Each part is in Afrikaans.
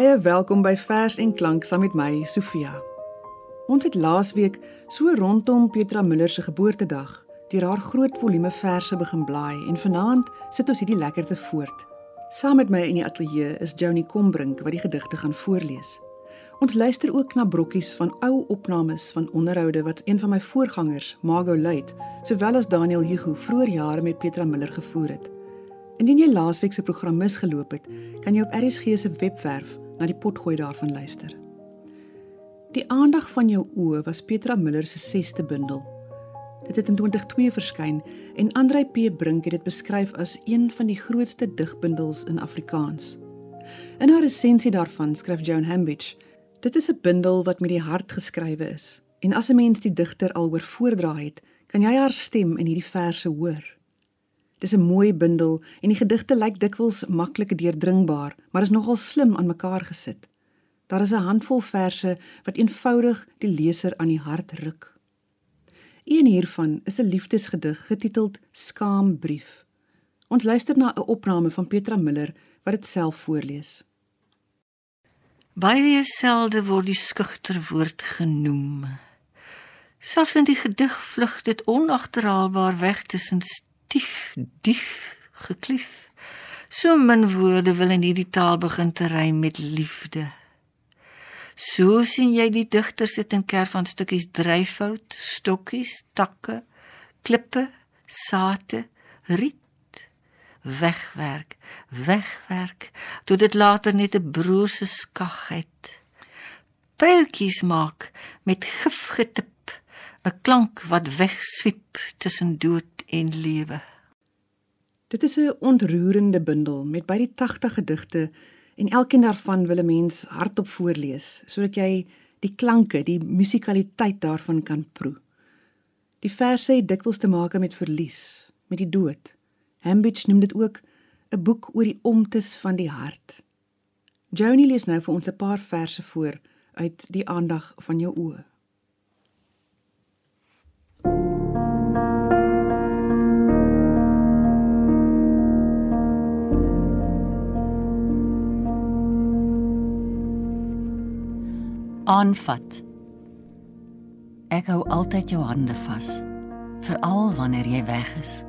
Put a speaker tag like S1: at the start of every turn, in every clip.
S1: Baie welkom by Vers en Klank saam met my, Sofia. Ons het laasweek so rondom Petra Miller se geboortedag deur haar groot volume verse begin blaai en vanaand sit ons hierdie lekkerte voort. Saam met my in die ateljee is Joni Combrink wat die gedigte gaan voorlees. Ons luister ook na brokkies van ou opnames van onderhoude wat een van my voorgangers, Margot Luit, sowel as Daniel Hugo vroeër jare met Petra Miller gevoer het. Indien jy laasweek se program misgeloop het, kan jy op RSG se webwerf na die potgooi daarvan luister. Die aandag van jou oë was Petra Miller se 6ste bundel. Dit het in 2002 verskyn en Andrei P Brink het dit beskryf as een van die grootste digbundels in Afrikaans. In haar resensie daarvan skryf Joan Hambidge: "Dit is 'n bundel wat met die hart geskrywe is en as 'n mens die digter al oor voordra het, kan jy haar stem in hierdie verse hoor." Dis 'n mooi bundel en die gedigte lyk dikwels maklik deurdringbaar, maar is nogal slim aan mekaar gesit. Daar is 'n handvol verse wat eenvoudig die leser aan die hart ruk. Een hiervan is 'n liefdesgedig getiteld Skaambrief. Ons luister na 'n opname van Petra Miller wat dit self voorlees.
S2: Baie selde word die skugter woord genoem. Selfs in die gedig vlug dit onagterhaalbaar weg tussen dief dief geklief. So min woorde wil in hierdie taal begin te ry met liefde. So sien jy die digter sit in kerf van stukkies dryfhout, stokkies, takke, klippe, sate, riet wegwerk, wegwerk tot dit later net 'n brose skag het. Pyltjies maak met gif getip, 'n klank wat wegswiep tussen dood en lewe.
S1: Dit is 'n ontroerende bundel met by die 80 gedigte en elkeen daarvan wil 'n mens hardop voorlees sodat jy die klanke, die musikaliteit daarvan kan proe. Die verse het dikwels te maak met verlies, met die dood. Hambidge noem dit ook 'n boek oor die omtes van die hart. Joni lees nou vir ons 'n paar verse voor uit die aandag van jou oë.
S3: Aanvat. Ek hou altyd jou hande vas, veral wanneer jy weg is.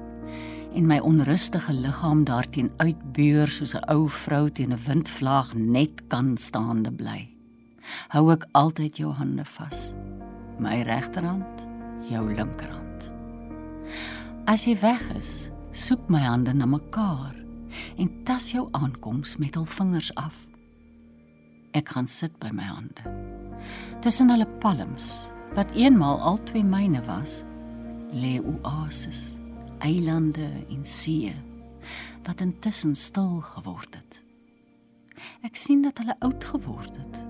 S3: En my onrustige liggaam daarteen uitbeur soos 'n ou vrou teen 'n windvlaag net kan staande bly. Hou ek altyd jou hande vas. My regterhand, jou linkerhand. As jy weg is, soek my hande na mekaar en tas jou aankoms met hul vingers af. Ek gaan sit by my hande. Tussen hulle palms, wat eenmal al twee myne was, lê oases, eilande en see wat intussen stil geword het. Ek sien dat hulle oud geword het.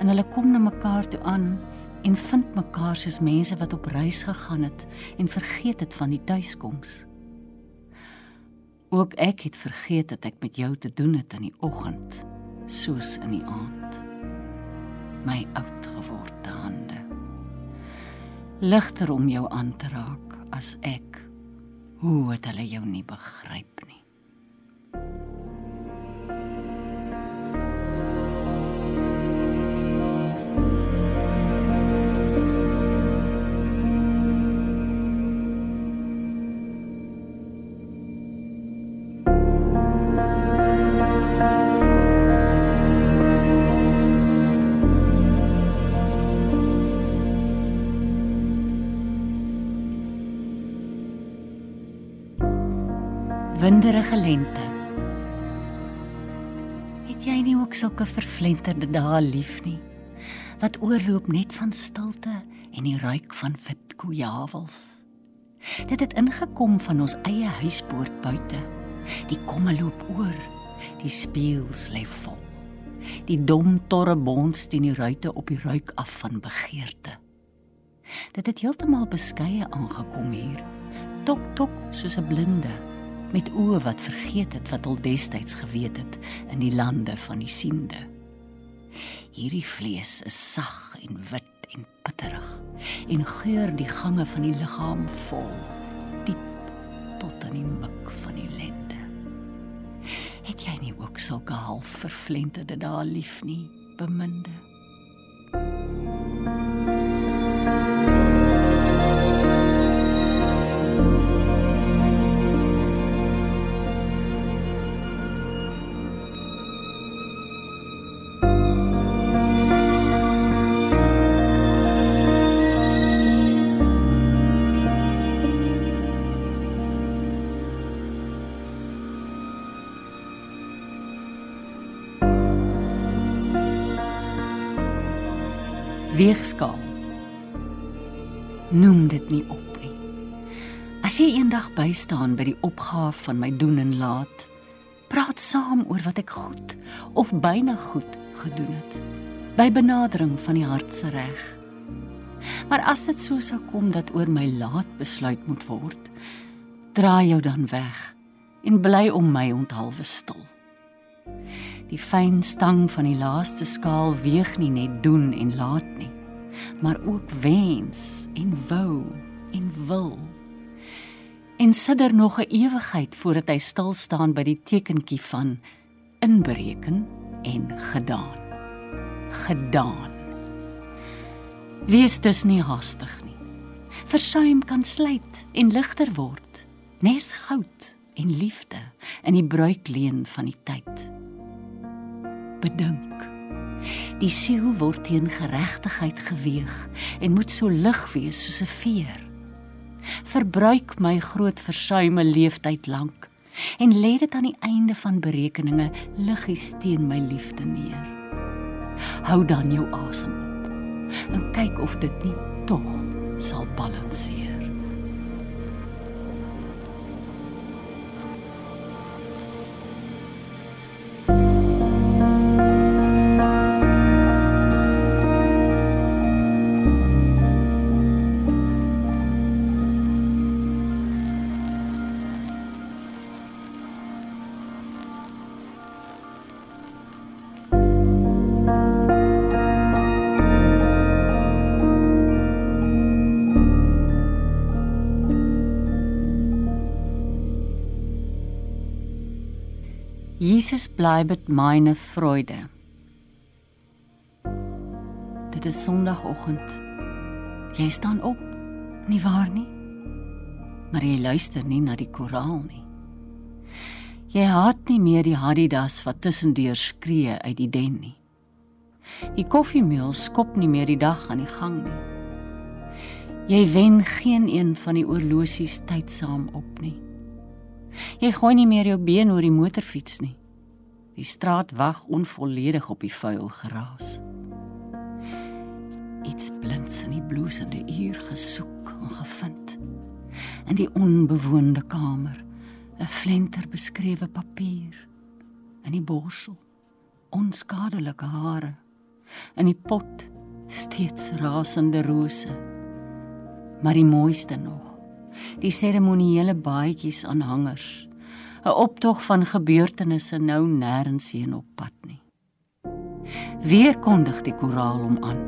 S3: En hulle kom na mekaar toe aan en vind mekaar soos mense wat op reis gegaan het en vergeet het van die tuiskoms. Ook ek het vergeet dat ek met jou te doen het in die oggend soos in die aand my oud geworde hande. Ligter om jou aan te raak as ek hoe het hulle jou nie begryp nie winderige lente. Het jy nie ook sulke vervlenterde dae lief nie? Wat oorloop net van stilte en die ruik van wit kojawels. Dit het ingekom van ons eie huispoort buite. Die komme loop oor. Die spieëls lê vol. Die dom torre bons teen die ruite op die ruik af van begeerte. Dit het heeltemal beskeie aangekom hier. Tok tok soos 'n blinde met oë wat vergeet het wat al destyds geweet het in die lande van die siende. Hierdie vlees is sag en wit en pitterig en geur die gange van die liggaam vol diep tot in die mik van die lende. Het jy nie ook sulke half vervlenterde dae lief nie, beminde? Weegskaal. Noem dit nie op nie. As jy eendag bystaan by die opgaaf van my doen en laat, praat saam oor wat ek goed of byna goed gedoen het. By benadering van die hart se reg. Maar as dit so sou kom dat oor my laat besluit moet word, draai jou dan weg en bly om my onthalwe stil. Die fyn stang van die laaste skaal weeg nie net doen en laat nie, maar ook wens en wou en wil. En sidder nog 'n ewigheid voordat hy stil staan by die tekentjie van inbereken en gedaan. Gedaan. Wees dus nie haastig nie. Versuim kan slyt en ligter word, nes goud en liefde in die bruikleen van die tyd bedink. Die siel word teen geregtigheid geweeg en moet so lig wees soos 'n veer. Verbruik my groot versuime leeftyd lank en lê dit aan die einde van berekeninge liggies teen my liefde neer. Hou dan jou asem op en kyk of dit nie tog sal balanseer. Jesus bleibet meine Freude. Dit is Sondagoggend. Jy staan op, nie waar nie? Maar jy luister nie na die koraal nie. Jy haat nie meer die Hadidas wat tussendeur skree uit die den nie. Die koffiemeel skop nie meer die dag aan die gang nie. Jy wen geen een van die oorlosies tydsaam op nie. Jy gooi nie meer jou been oor die motorfiets nie. Die straat wag onvolledig op die vuil geraas. Iets blinds in die bloesende uur gesoek en gevind. In die onbewoonde kamer, 'n flenter beskrewe papier in die borsel, onskadelike hare in die pot, steeds rasende rose. Maar die mooiste nog, die seremoniële baadjies aan hangers 'n optog van gebeurtenisse nou nêrens heen op pad nie. Weer kondig die koraal hom aan.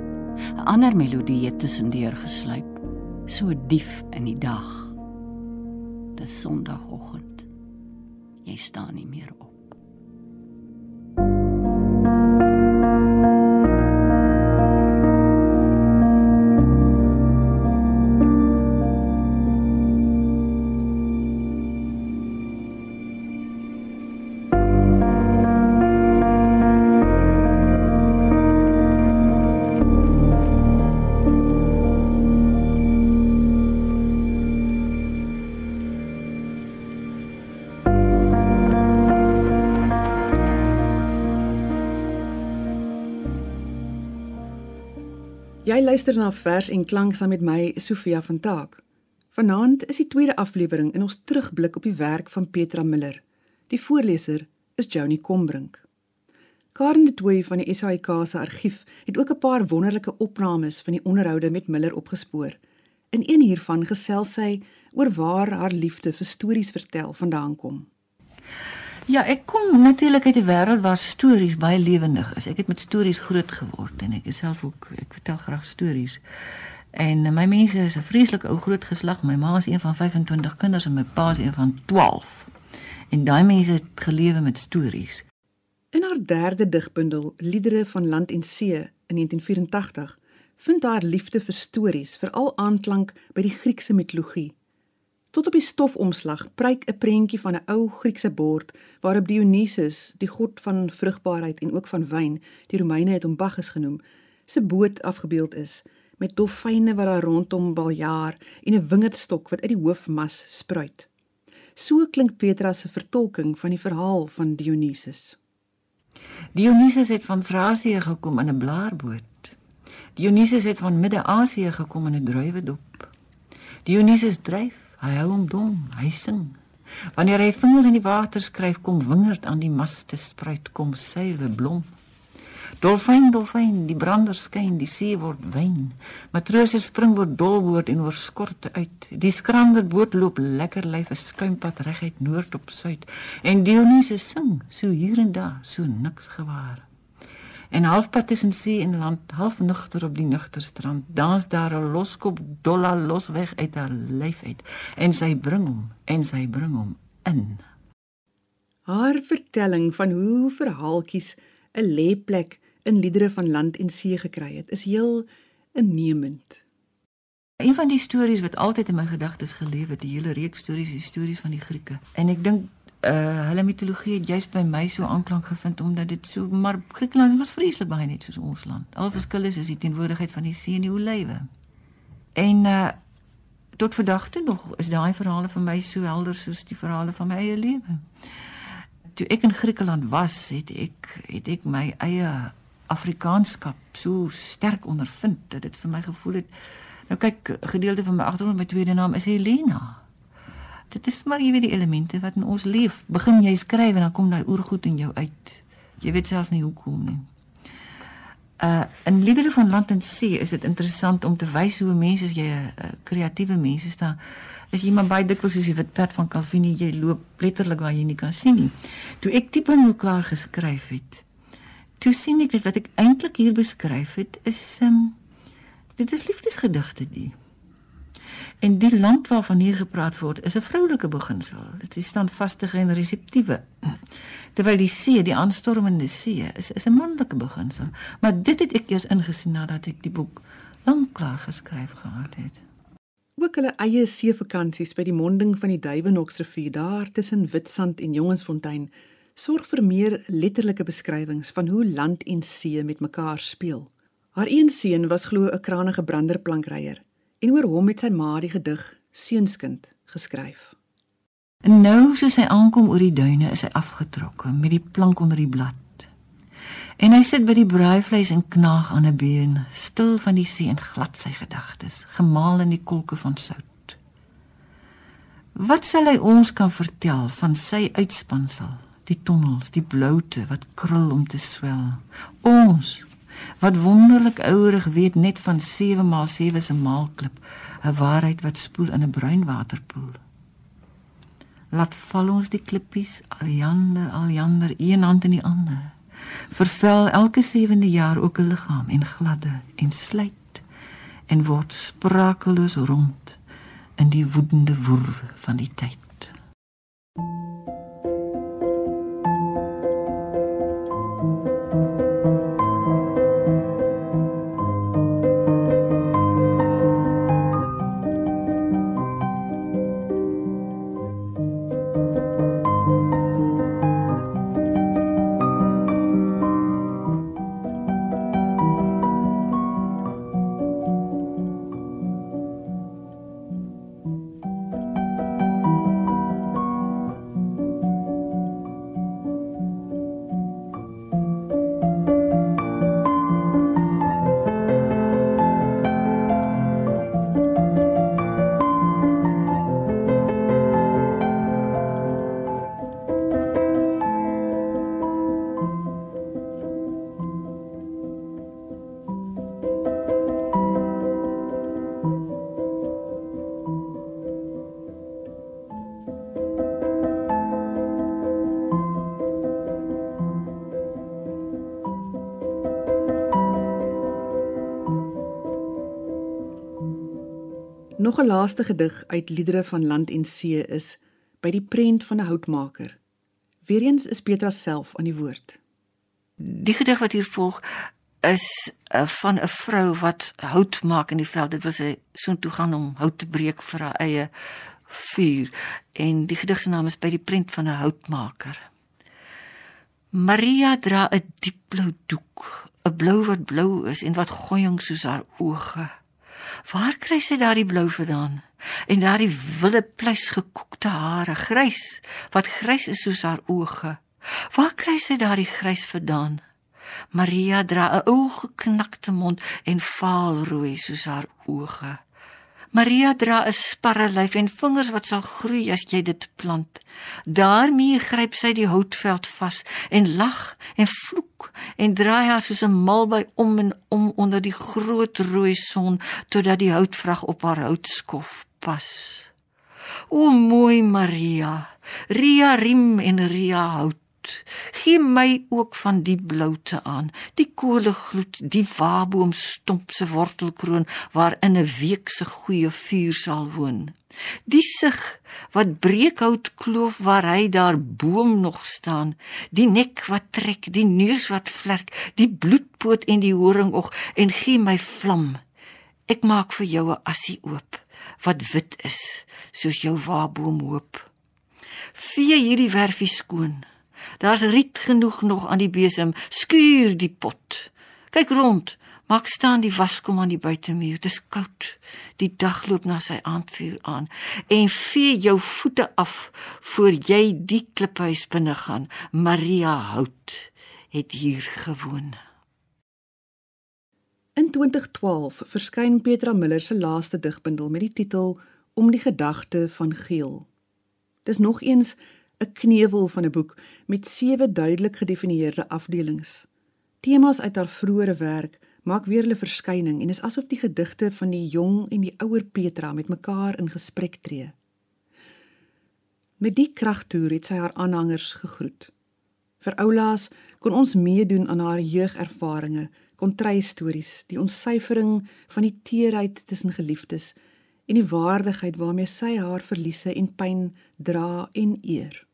S3: 'n Ander melodie het tussendeur gesluip, so dief in die dag. Dis Sondagoggend. Jy staan nie meer op.
S1: luister na vers en klank saam met my Sofia van Taak. Vanaand is die tweede aflewering in ons terugblik op die werk van Petra Miller. Die voorleser is Joni Combrink. Karen de Tooy van die SAIK se argief het ook 'n paar wonderlike opnames van die onderhoude met Miller opgespoor. In een hiervan gesels sy oor waar haar liefde vir stories vertel vandaan kom.
S2: Ja, ek kom natuurlik uit 'n wêreld waar stories baie lewendig is. Ek het met stories groot geword en ek is self ook ek vertel graag stories. En my mense is 'n vreeslike ou groot geslag. My ma is een van 25 kinders en my pa is een van 12.
S4: En daai mense het gelewe met stories.
S1: In haar derde digbundel, Liedere van Land en See in 1984, vind haar liefde vir stories veral aanklank by die Griekse mitologie. Tot op die stofomslag pryk 'n prentjie van 'n ou Griekse bord waarop Dionysus, die god van vrugbaarheid en ook van wyn, die Romeine het hom Bacchus genoem, se boot afgebeeld is met dolfyne wat daar rondom baljaar en 'n wingerdstok wat uit die hoofmas spruit. So klink Petra se vertolking van die verhaal van Dionysus.
S4: Dionysus het van Thrasie gekom in 'n blaarboot. Dionysus het van Midde-Asië gekom in 'n druiwedop. Dionysus dryf, hy hou hom dom, hy sing. Wanneer hy vinger in die water skryf, kom wingerd aan die maste spruit, kom seile blom. Dolfyn, dolfyn, die brander skyn, die see word wyn. Matrose spring word dolboord en oor skorte uit. Die skrander boot loop lekker lyf 'n skuimpad reguit noord op suid. En Dionysus sing, so hier en daar, so niks gewaar. En halfpad tussen see en land, half nugter op die nugter strand, dans daar 'n loskop dolla los weg uit haar lyf uit. En sy bring hom, en sy bring hom in.
S1: Haar vertelling van hoe verhaaltjies 'n lêplek in liedere van land en see gekry het, is heel innemend.
S4: Een van die stories wat altyd in my gedagtes geleef het, die hele reeks stories, die stories van die Grieke. En ek dink uh hulle mitologie het juist by my so aanklank gevind omdat dit so maar Griekeland was vreeslik baie net soos ons land. Al verskil is is die teenwoordigheid van die see en die olywe. En uh tot vandag toe nog is daai verhale vir my so helder soos die verhale van my eie lewe. Toe ek in Griekeland was, het ek het ek my eie Afrikaanskap so sterk ondervind dat dit vir my gevoel het nou kyk gedeelte van my agtergrond my tweede naam is Helena. Dit is maar jy weet die elemente wat in ons leef. Begin jy skryf en dan kom daai oorgoed in jou uit. Jy weet self nie hoekom nie. Uh in liedere van land en see is dit interessant om te wys hoe mense as jy 'n uh, kreatiewe mens is dan as jy maar baie dikwels soos die wit perd van Calvini jy loop letterlik waar jy nie kan sien nie. Toe ek tipe nou klaar geskryf het, toe sien ek dit wat ek eintlik hier beskryf het is um, dit is liefdesgedigte die en die land waarvan hier gepraat word is 'n vroulike beginsel. Dit is standvastige en reseptiewe terwyl die see die aanstormende see is is 'n manlike beginsel. Maar dit het ek eers ingesien nadat ek die boek lank klaar geskryf gehad het.
S1: Ook hulle eie seevakansies by die monding van die Duiwenoksrivier daar tussen Witstrand en Jongensfontein sorg vir meer letterlike beskrywings van hoe land en see met mekaar speel. Haar een seun was glo 'n kranige branderplankryer en oor hom het sy ma die gedig Seunskind geskryf.
S4: En nou soos hy aankom oor die duine is hy afgetrokke met die plank onder die blad. En hy sit by die braaivleis en knaag aan 'n been, stil van die see en glad sy gedagtes, gemaal in die kolke van sout. Wat sal hy ons kan vertel van sy uitspansel die tonnels, die bloute wat krul om te swel. Ons wat wonderlik ouerig weet net van 7 maal 7 se maalklip, 'n waarheid wat spoel in 'n bruin waterpoel. Laat val ons die klippies, aljander, aljander, een hand in die ander. Vervel elke sewende jaar ook 'n liggaam en gladde en slyt en word sprakeloos rond in die woedende woer van die tyd.
S1: Nog 'n laaste gedig uit Liedere van Land en See is by die prent van 'n houtmaker Weereens is Petra self aan die woord.
S4: Die gedig wat hier volg is uh, van 'n vrou wat hout maak in die veld. Dit was 'n so toe gaan om hout te breek vir haar eie vuur en die gedig se naam is by die prent van 'n houtmaker. Maria dra 'n diep blou doek, 'n blou wat blou is en wat gooiing soos haar oë. Waar kry sy daardie blou vandaan? En daardie wille pluis gekoekte hare, grys, wat grys is soos haar oë. Waar kry sy daardie grys vandaan? Maria dra 'n ou geknakte mond en vaal rooi soos haar oë. Maria dra 'n sparrelyf en vingers wat sal groei as jy dit plant. daarmee gryp sy die houtveld vas en lag en vloek en draai haar soos 'n mal by om en om onder die groot rooi son totdat die houtvrag op haar houtskof pas. O mooi Maria, Ria riem en Ria hout. Gee my ook van die bloute aan, die kole gloed, die waboom stomp se wortelkroon waarin 'n week se goeie vuur sal woon. Die sig wat breekhout kloof waar hy daar boom nog staan, die nek wat trek, die neus wat vlek, die bloedpoot en die horingog en gee my vlam. Ek maak vir jou 'n assie oop wat wit is soos jou waboom hoop. Vee hierdie werfie skoon. Daar's riet genoeg nog aan die besem. Skuur die pot. Kyk rond. Maak staan die waskom aan die buitemuur. Dis koud. Die dag loop na sy aandvuur aan. En vee jou voete af voor jy die kliphuis binne gaan. Maria Hout het hier gewoon.
S1: In 2012 verskyn Petra Miller se laaste digbundel met die titel Om die gedagte van Geel. Dis nog eens 'n kneuwel van 'n boek met sewe duidelik gedefinieerde afdelings. Temas uit haar vroeëre werk maak weer hulle verskyning en is asof die gedigte van die jong en die ouer Petra met mekaar in gesprek tree. Met die kragtoer het sy haar aanhangers gegroet. Vir Oulaas kon ons meedoen aan haar jeugervarings, kontry stories, die ontsyfering van die teerheid tussen geliefdes en die waardigheid waarmee sy haar verliese en pyn dra en eer.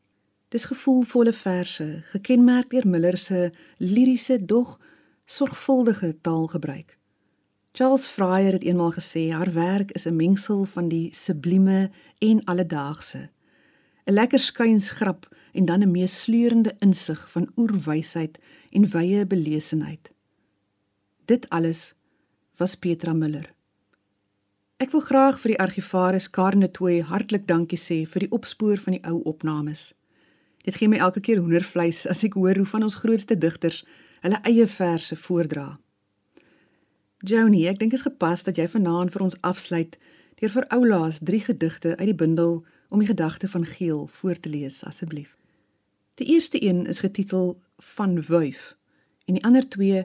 S1: Dis gevoelvolle verse, gekenmerk deur Miller se liriese dog sorgvuldige taalgebruik. Charles Fryer het eenmaal gesê haar werk is 'n mengsel van die sublieme en alledaagse. 'n Lekker skynsgrap en dan 'n meesleurende insig van oerwysheid en wye belesenheid. Dit alles was Petra Miller. Ek wil graag vir die argivaris Karne Tooi hartlik dankie sê vir die opspoor van die ou opnames. Dit gee my elke keer hoendervleis as ek hoor hoe van ons grootste digters hulle eie verse voordra. Joni, ek dink dit is gepas dat jy vanaand vir ons afsluit deur vir oulaas 3 gedigte uit die bundel om die gedagte van geel voor te lees asseblief. Die eerste een is getitel Van Wuif en die ander twee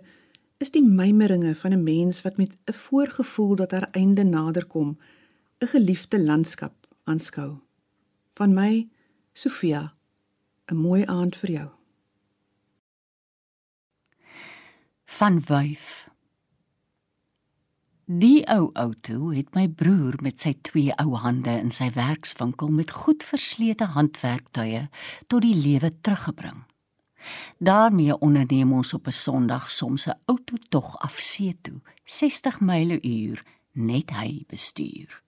S1: is die mymeringe van 'n mens wat met 'n voorgevoel dat haar einde naderkom 'n geliefde landskap aanskou. Van my, Sofia 'n mooi aand vir jou.
S3: Van wyf. Die ou outo het my broer met sy twee ou hande in sy werkswinkel met goed verslete handwerktuie tot die lewe teruggebring. daarmee onderneem ons op 'n Sondag soms 'n outo tog af see toe, 60 myle uur, net hy bestuur.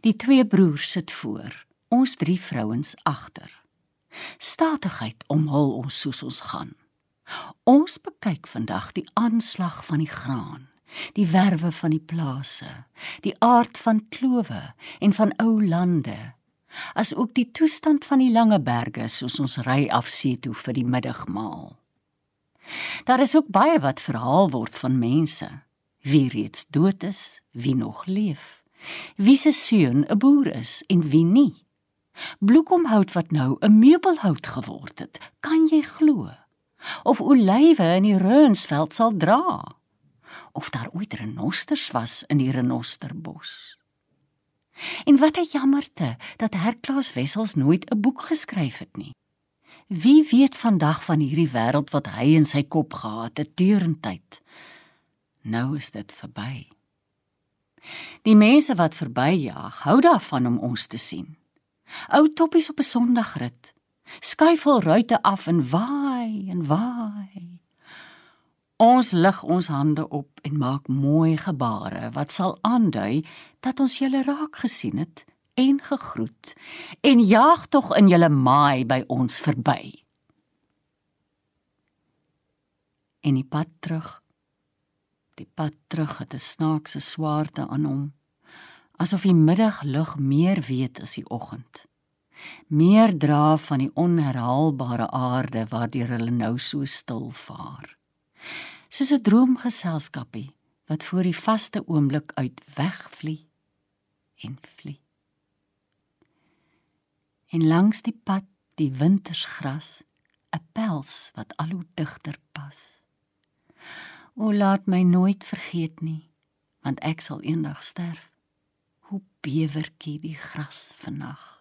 S3: Die twee broers sit voor, ons drie vrouens agter. Statigheid omhul ons soos ons gaan. Ons bekyk vandag die aanslag van die graan, die werwe van die plase, die aard van klowe en van ou lande, as ook die toestand van die lange berge soos ons ry af see toe vir die middagmaal. Daar is ook baie wat verhaal word van mense, wie reeds dood is, wie nog leef, wie se seun 'n boer is en wie nie. Bloekomhout wat nou 'n meubelhout geword het, kan jy glo? Of olywe in die reunsveld sal dra? Of daar ooit renosters was in die renosterbos? En wat 'n jammerte dat Herklaas Wessels nooit 'n boek geskryf het nie. Wie weet vandag van hierdie wêreld wat hy in sy kop gehad het deurentyd. Nou is dit verby. Die mense wat verbyjaag, hou daarvan om ons te sien. Ou toppies op 'n Sondagrit. Skuifel ruite af en waai en waai. Ons lig ons hande op en maak mooi gebare wat sal aandui dat ons julle raak gesien het en gegroet en jaag tog in julle maai by ons verby. En die pad terug. Die pad terug het 'n snaakse swaarte aan hom, asof die middaglug meer weet as die oggend. Meer dra van die onherhaalbare aarde waardeur hulle nou so stil vaar soos 'n droomgeselskapie wat voor die vaste oomblik uit wegvlie en vlie. En langs die pad die wintersgras, 'n pels wat al hoe digter pas. O laat my nooit vergeet nie, want ek sal eendag sterf. Hoe bewerkie die gras vannag.